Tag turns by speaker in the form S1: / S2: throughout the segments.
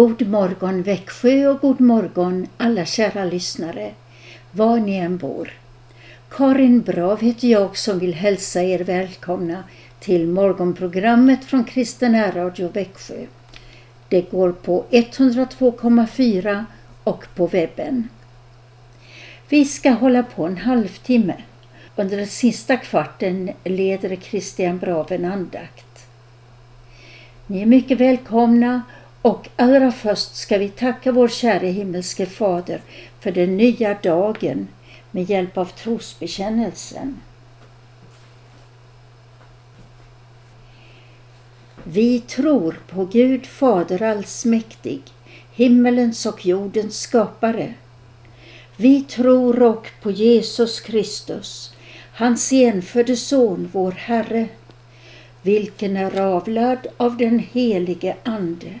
S1: God morgon Växjö och god morgon alla kära lyssnare, var ni än bor. Karin Brav heter jag som vill hälsa er välkomna till morgonprogrammet från Kristen Radio Växjö. Det går på 102,4 och på webben. Vi ska hålla på en halvtimme. Under den sista kvarten leder Christian Brav en andakt. Ni är mycket välkomna och allra först ska vi tacka vår käre himmelske Fader för den nya dagen med hjälp av trosbekännelsen. Vi tror på Gud Fader allsmäktig, himmelens och jordens skapare. Vi tror och på Jesus Kristus, hans enfödde Son, vår Herre, vilken är avlad av den helige Ande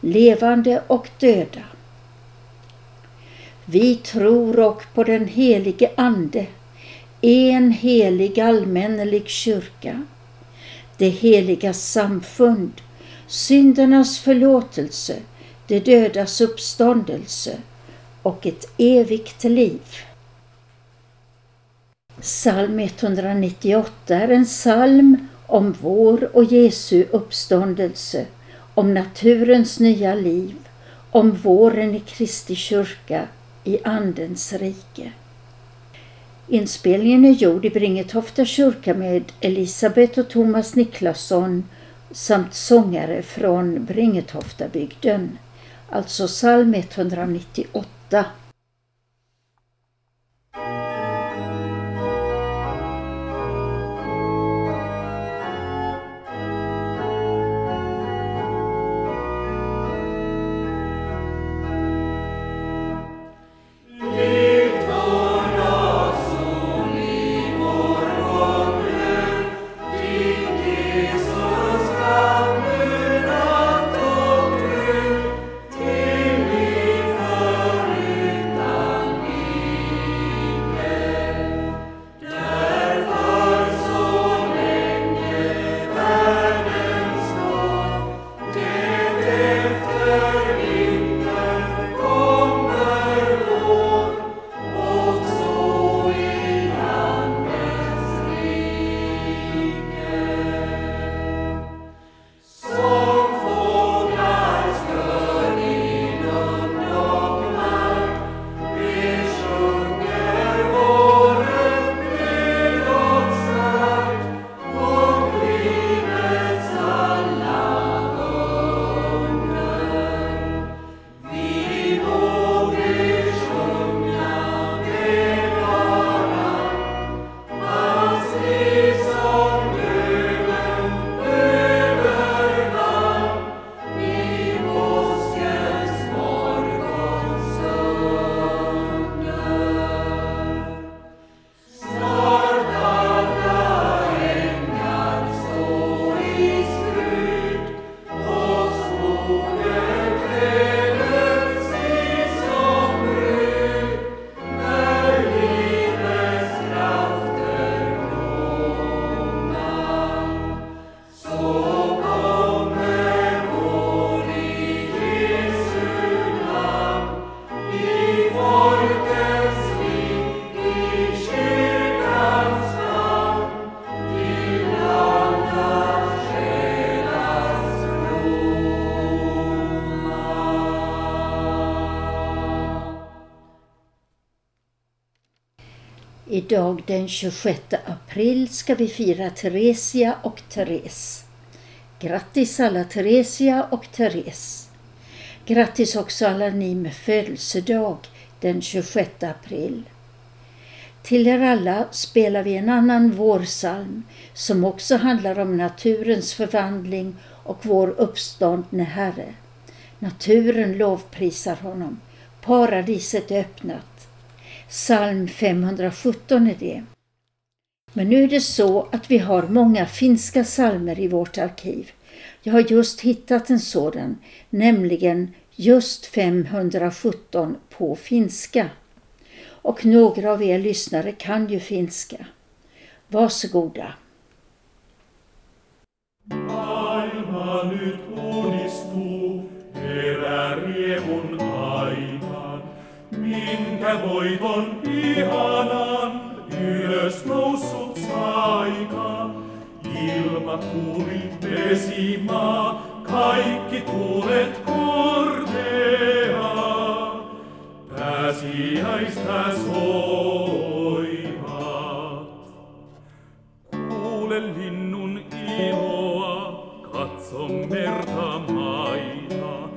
S1: levande och döda. Vi tror och på den helige Ande, en helig allmännelig kyrka, det heliga samfund, syndernas förlåtelse, det dödas uppståndelse och ett evigt liv. Psalm 198 är en psalm om vår och Jesu uppståndelse om naturens nya liv, om våren i Kristi kyrka i Andens rike. Inspelningen är gjord i Bringetofta kyrka med Elisabeth och Thomas Niklasson samt sångare från Bringetoftabygden, alltså psalm 198. Idag den 26 april ska vi fira Theresia och Therese. Grattis alla Theresia och Therese. Grattis också alla ni med födelsedag den 26 april. Till er alla spelar vi en annan vårsalm som också handlar om naturens förvandling och vår uppståndne Herre. Naturen lovprisar honom. Paradiset är öppnat. Psalm 517 är det. Men nu är det så att vi har många finska psalmer i vårt arkiv. Jag har just hittat en sådan, nämligen just 517 på finska. Och några av er lyssnare kan ju finska. Varsågoda.
S2: Maailma nyt voiton ihanan ylös noussut saika. Ilma, tuuli, vesimaa, kaikki tuulet kortea, pääsiäistä soivat. Kuule linnun iloa, katso merta maita,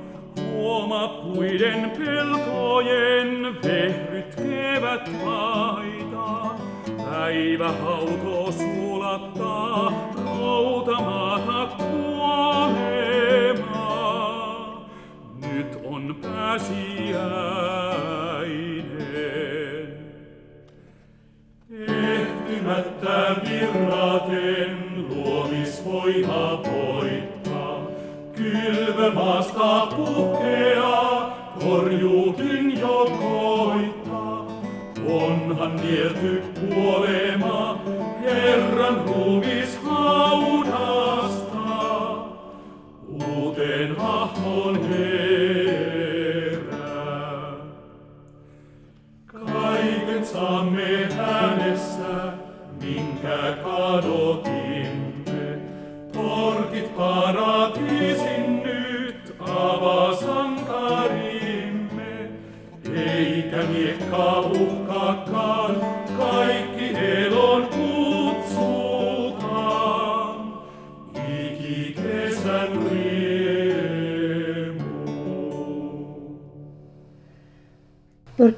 S2: huoma puiden pelkojen vehryt kevät paita. Päivä hauto sulattaa, routamaata kuolemaa. Nyt on pääsiäinen. Ehtymättä virraten luomisvoima voittaa. Kylvö maasta puhkeaa, korjuukin Onhan nielty kuolema, Herran ruumis haudasta. Uuteen hahmon herää. Kaiken saamme hänessä, minkä kadotimme. Portit paratiisin nyt avaa sankarimme. Eikä miekka uhkaakaan,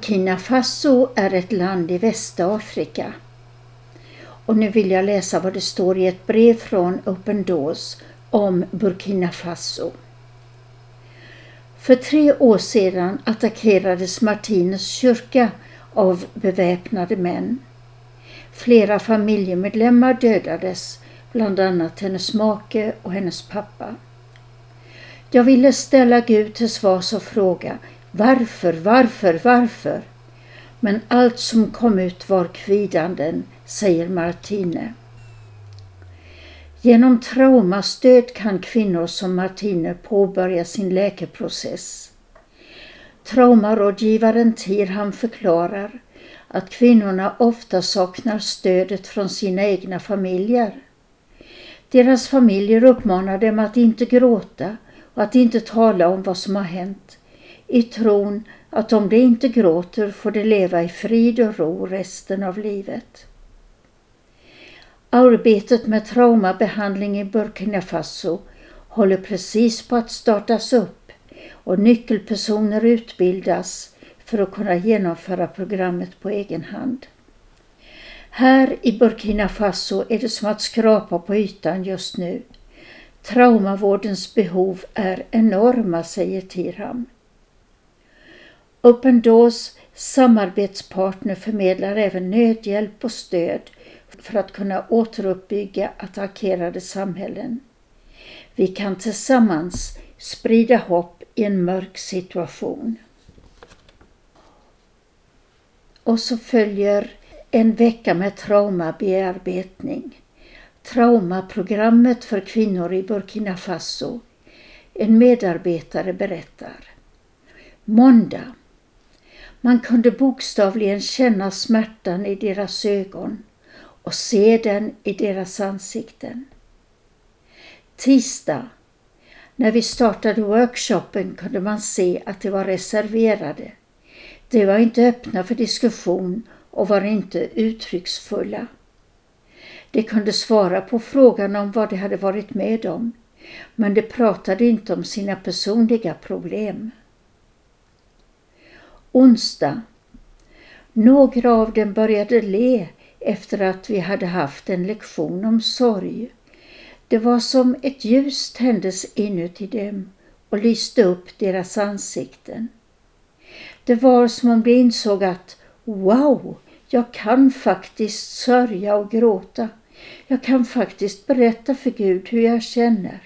S1: Burkina Faso är ett land i Västafrika. Och nu vill jag läsa vad det står i ett brev från Open Doors om Burkina Faso. För tre år sedan attackerades Martines kyrka av beväpnade män. Flera familjemedlemmar dödades, bland annat hennes make och hennes pappa. Jag ville ställa Gud till svars och fråga varför, varför, varför? Men allt som kom ut var kvidanden, säger Martine. Genom traumastöd kan kvinnor som Martine påbörja sin läkeprocess. Traumarådgivaren Tirham förklarar att kvinnorna ofta saknar stödet från sina egna familjer. Deras familjer uppmanar dem att inte gråta och att inte tala om vad som har hänt i tron att om de inte gråter får de leva i frid och ro resten av livet. Arbetet med traumabehandling i Burkina Faso håller precis på att startas upp och nyckelpersoner utbildas för att kunna genomföra programmet på egen hand. Här i Burkina Faso är det som att skrapa på ytan just nu. Traumavårdens behov är enorma, säger Tirham. Open Doors samarbetspartner förmedlar även nödhjälp och stöd för att kunna återuppbygga attackerade samhällen. Vi kan tillsammans sprida hopp i en mörk situation. Och så följer en vecka med traumabearbetning. Traumaprogrammet för kvinnor i Burkina Faso. En medarbetare berättar. Måndag. Man kunde bokstavligen känna smärtan i deras ögon och se den i deras ansikten. Tisdag. När vi startade workshopen kunde man se att de var reserverade. De var inte öppna för diskussion och var inte uttrycksfulla. De kunde svara på frågan om vad de hade varit med om, men de pratade inte om sina personliga problem. Onsdag. Några av dem började le efter att vi hade haft en lektion om sorg. Det var som ett ljus tändes inuti dem
S3: och lyste upp deras ansikten. Det var som om de insåg att wow, jag kan faktiskt sörja och gråta. Jag kan faktiskt berätta för Gud hur jag känner.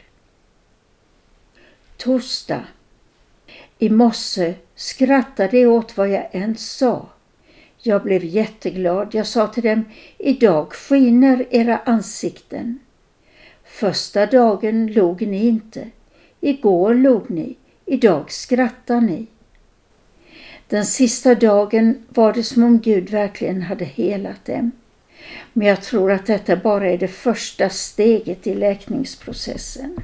S3: Torsdag. I morse skrattade åt vad jag än sa. Jag blev jätteglad. Jag sa till dem, idag skiner era ansikten. Första dagen log ni inte. Igår log ni. Idag skrattar ni. Den sista dagen var det som om Gud verkligen hade helat dem. Men jag tror att detta bara är det första steget i läkningsprocessen.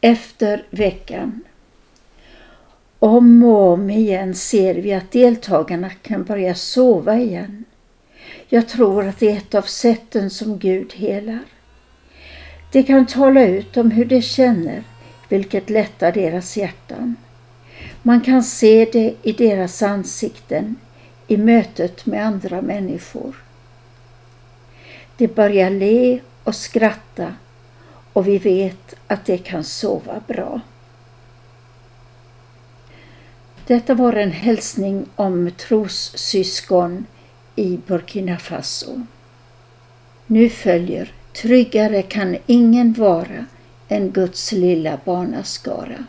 S3: Efter veckan. Om och om igen ser vi att deltagarna kan börja sova igen. Jag tror att det är ett av sätten som Gud helar. De kan tala ut om hur de känner, vilket lättar deras hjärtan. Man kan se det i deras ansikten i mötet med andra människor. De börjar le och skratta och vi vet att de kan sova bra. Detta var en hälsning om trossyskon i Burkina Faso. Nu följer Tryggare kan ingen vara än Guds lilla barnaskara.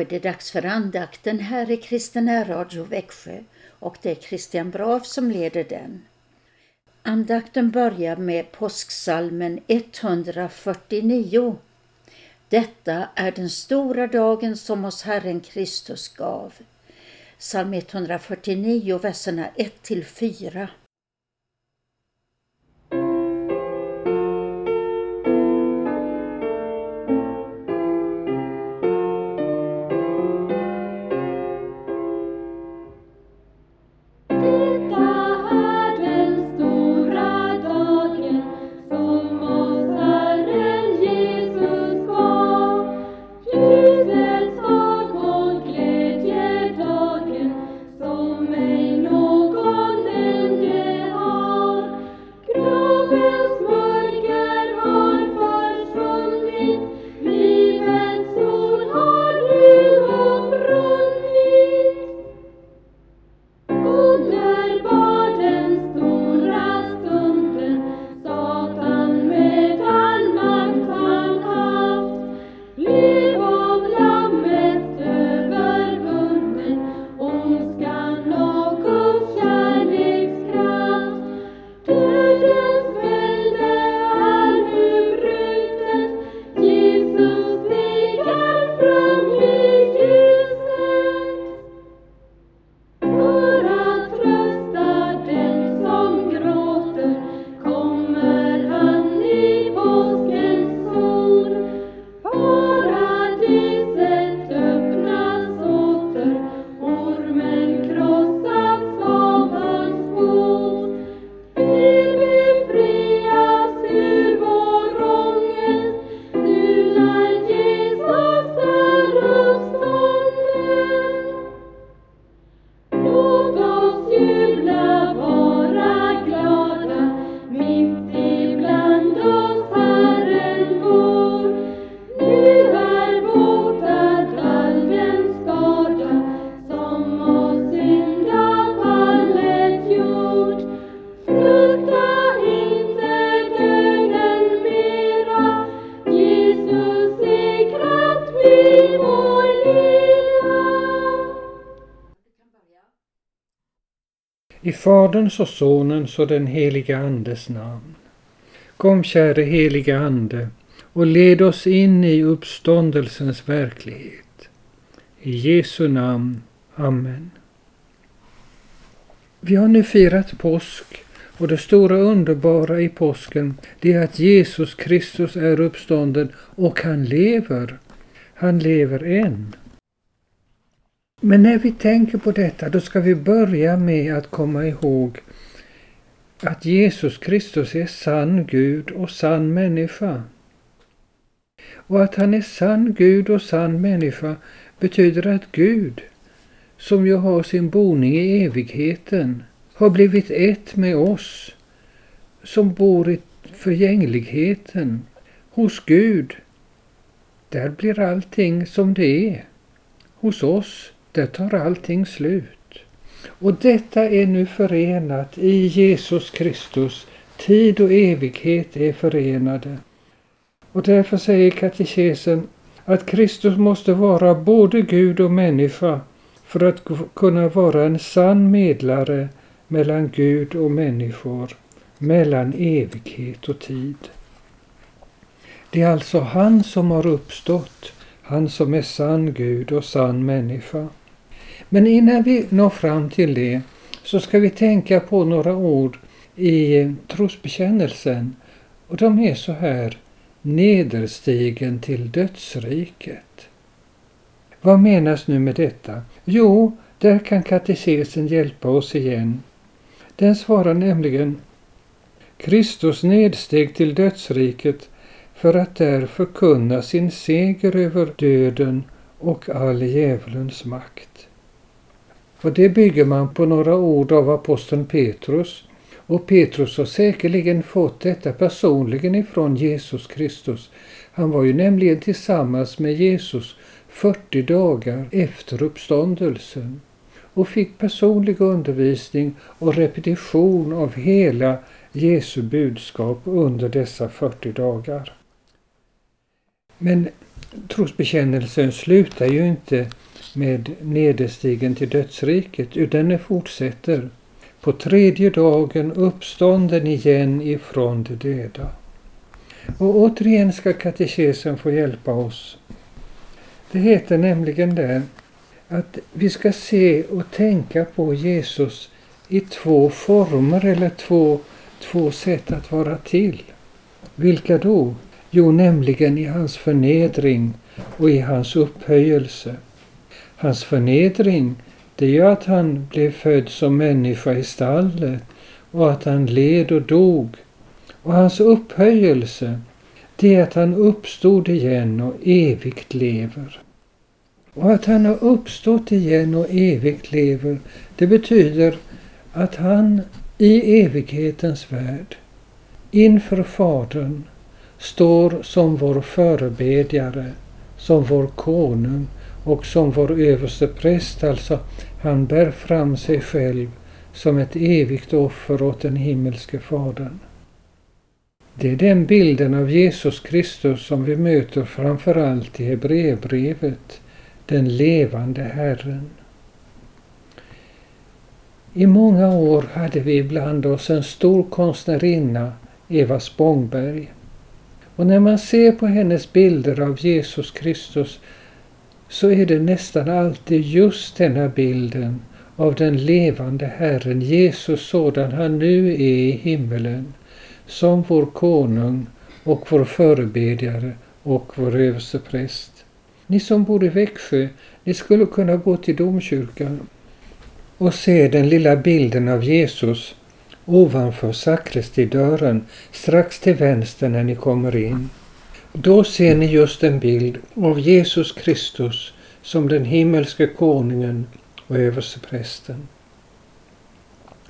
S3: Är det dags för andakten här i Kristina Radio Växjö och det är Christian Brav som leder den. Andakten börjar med påsksalmen 149. Detta är den stora dagen som oss Herren Kristus gav. Psalm 149, verserna 1 till 4.
S4: Faderns och Sonens och den heliga Andes namn. Kom käre heliga Ande och led oss in i uppståndelsens verklighet. I Jesu namn. Amen. Vi har nu firat påsk och det stora underbara i påsken det är att Jesus Kristus är uppstånden och han lever. Han lever än. Men när vi tänker på detta då ska vi börja med att komma ihåg att Jesus Kristus är sann Gud och sann människa. Och att han är sann Gud och sann människa betyder att Gud, som ju har sin boning i evigheten, har blivit ett med oss som bor i förgängligheten hos Gud. Där blir allting som det är. Hos oss, där tar allting slut. Och detta är nu förenat i Jesus Kristus. Tid och evighet är förenade. Och därför säger katekesen att Kristus måste vara både Gud och människa för att kunna vara en sann medlare mellan Gud och människor, mellan evighet och tid. Det är alltså han som har uppstått, han som är sann Gud och sann människa. Men innan vi når fram till det så ska vi tänka på några ord i trosbekännelsen. Och de är så här. Nederstigen till dödsriket. Vad menas nu med detta? Jo, där kan katekesen hjälpa oss igen. Den svarar nämligen Kristus nedsteg till dödsriket för att där förkunna sin seger över döden och all djävulens makt. För det bygger man på några ord av aposteln Petrus. Och Petrus har säkerligen fått detta personligen ifrån Jesus Kristus. Han var ju nämligen tillsammans med Jesus 40 dagar efter uppståndelsen och fick personlig undervisning och repetition av hela Jesu budskap under dessa 40 dagar. Men trosbekännelsen slutar ju inte med nederstigen till dödsriket, utan den fortsätter. På tredje dagen uppstånden igen ifrån de döda. Och återigen ska katekesen få hjälpa oss. Det heter nämligen där att vi ska se och tänka på Jesus i två former eller två, två sätt att vara till. Vilka då? Jo, nämligen i hans förnedring och i hans upphöjelse. Hans förnedring, det är ju att han blev född som människa i stallet och att han led och dog. Och hans upphöjelse, det är att han uppstod igen och evigt lever. Och att han har uppstått igen och evigt lever, det betyder att han i evighetens värld inför Fadern står som vår förebedjare, som vår konung och som vår överste präst, alltså han bär fram sig själv som ett evigt offer åt den himmelske Fadern. Det är den bilden av Jesus Kristus som vi möter framför allt i Hebreerbrevet den levande Herren. I många år hade vi bland oss en stor konstnärinna, Eva Spångberg. Och när man ser på hennes bilder av Jesus Kristus så är det nästan alltid just denna bilden av den levande Herren, Jesus sådan han nu är i himmelen, som vår konung och vår förebedjare och vår överstepräst. Ni som bor i Växjö, ni skulle kunna gå till domkyrkan och se den lilla bilden av Jesus ovanför sakristidörren strax till vänster när ni kommer in. Då ser ni just en bild av Jesus Kristus som den himmelske konungen och översteprästen.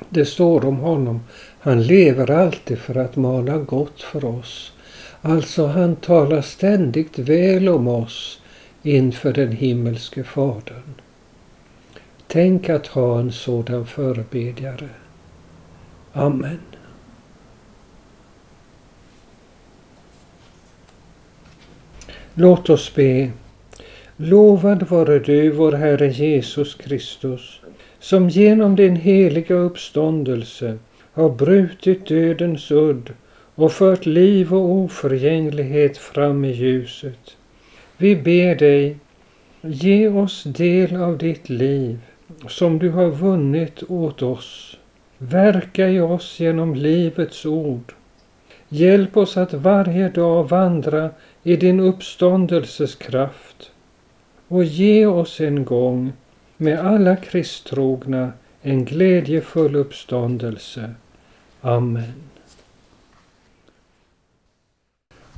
S4: Det står om honom, han lever alltid för att mana gott för oss. Alltså han talar ständigt väl om oss inför den himmelske Fadern. Tänk att ha en sådan förebedjare. Amen. Låt oss be. Lovad vare du, vår Herre Jesus Kristus, som genom din heliga uppståndelse har brutit dödens udd och fört liv och oförgänglighet fram i ljuset. Vi ber dig, ge oss del av ditt liv som du har vunnit åt oss. Verka i oss genom livets ord. Hjälp oss att varje dag vandra i din uppståndelses kraft och ge oss en gång med alla kristtrogna en glädjefull uppståndelse. Amen.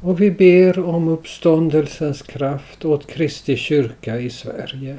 S4: Och vi ber om uppståndelsens kraft åt Kristi kyrka i Sverige.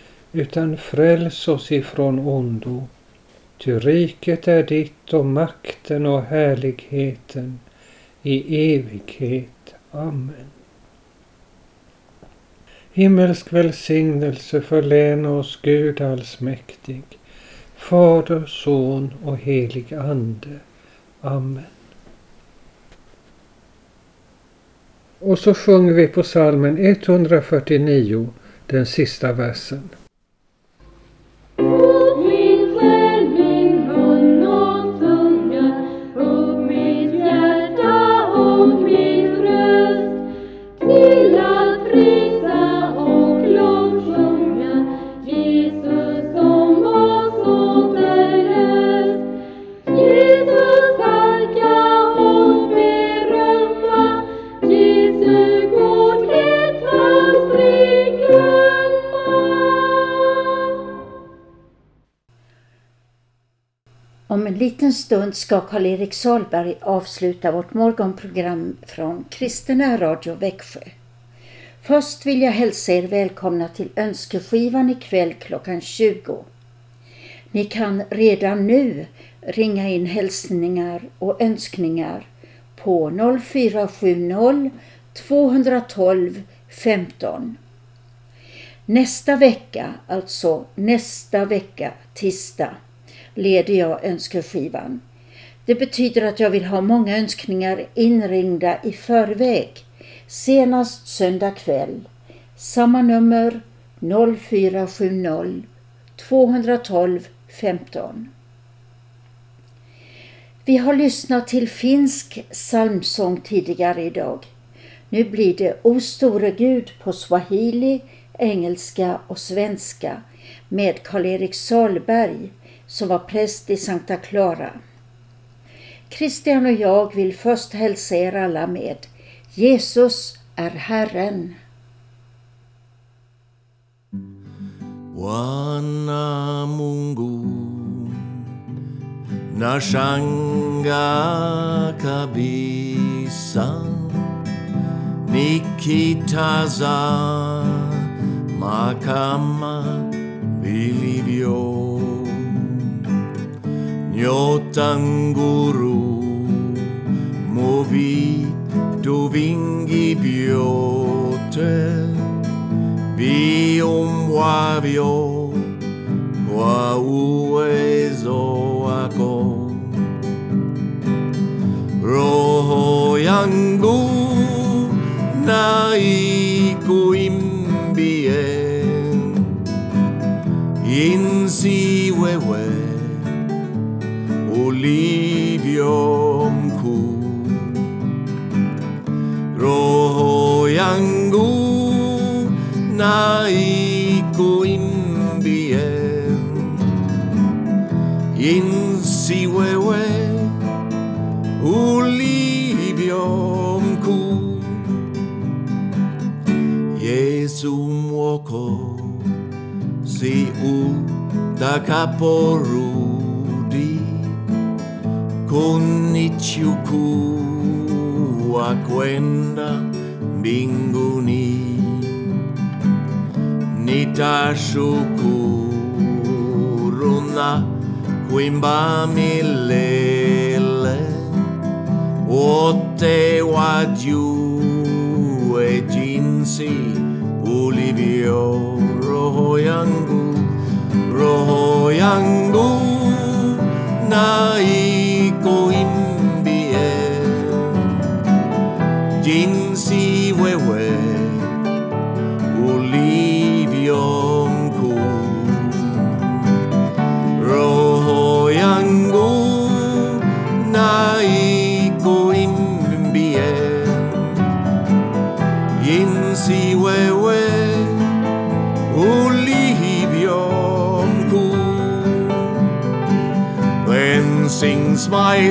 S4: utan fräls oss ifrån ondo. Ty riket är ditt och makten och härligheten i evighet. Amen. Himmelsk välsignelse förläna oss Gud allsmäktig, Fader, Son och helig Ande. Amen. Och så sjunger vi på salmen 149, den sista versen.
S1: Liten stund ska Karl-Erik Salberg avsluta vårt morgonprogram från Kristina Radio Växjö. Först vill jag hälsa er välkomna till önskeskivan ikväll klockan 20. Ni kan redan nu ringa in hälsningar och önskningar på 0470 212 15. Nästa vecka, alltså nästa vecka, tisdag, leder jag önskeskivan. Det betyder att jag vill ha många önskningar inringda i förväg. Senast söndag kväll. Samma nummer 0470 212 15. Vi har lyssnat till finsk psalmsång tidigare idag. Nu blir det O store Gud på swahili, engelska och svenska med Karl-Erik Salberg som var präst i Santa Clara. Christian och jag vill först hälsa er alla med Jesus är Herren.
S5: Wana Mungu nashanga kabisa nikitaza makama vilivyo Njotanguru Movi do wingi biote biom ławio kwa ako roho yangu naiku imbien insi wewe oliviom cu roho yangu naiku imbien in si Jesu si u da kunichukua kwenda mbinguni nitashukuru na kuimba milele. Wote wajue jinsi ulivyo roho yangu. Roho yangu na ikuimbie jinsi wewe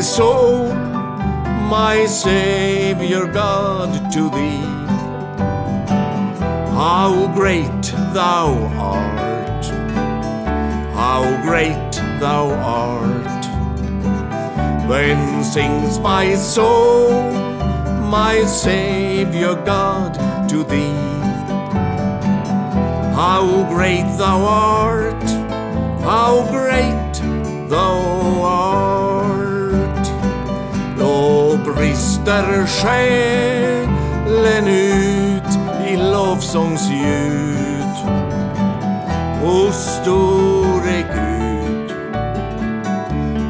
S5: my my Savior God, to thee. How great thou art! How great thou art! Then sings my soul, my Savior God, to thee. How great thou art! How great thou art! Brister själen ut i lovsångsljud. O store Gud,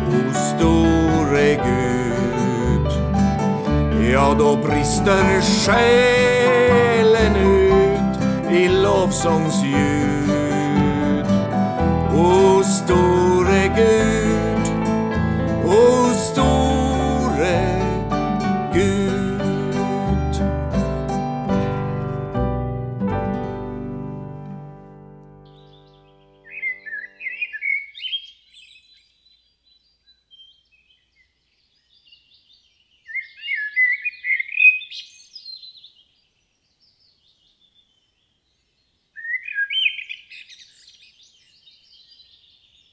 S5: o store Gud. Ja, då brister själen ut i lovsångsljud. O store Gud.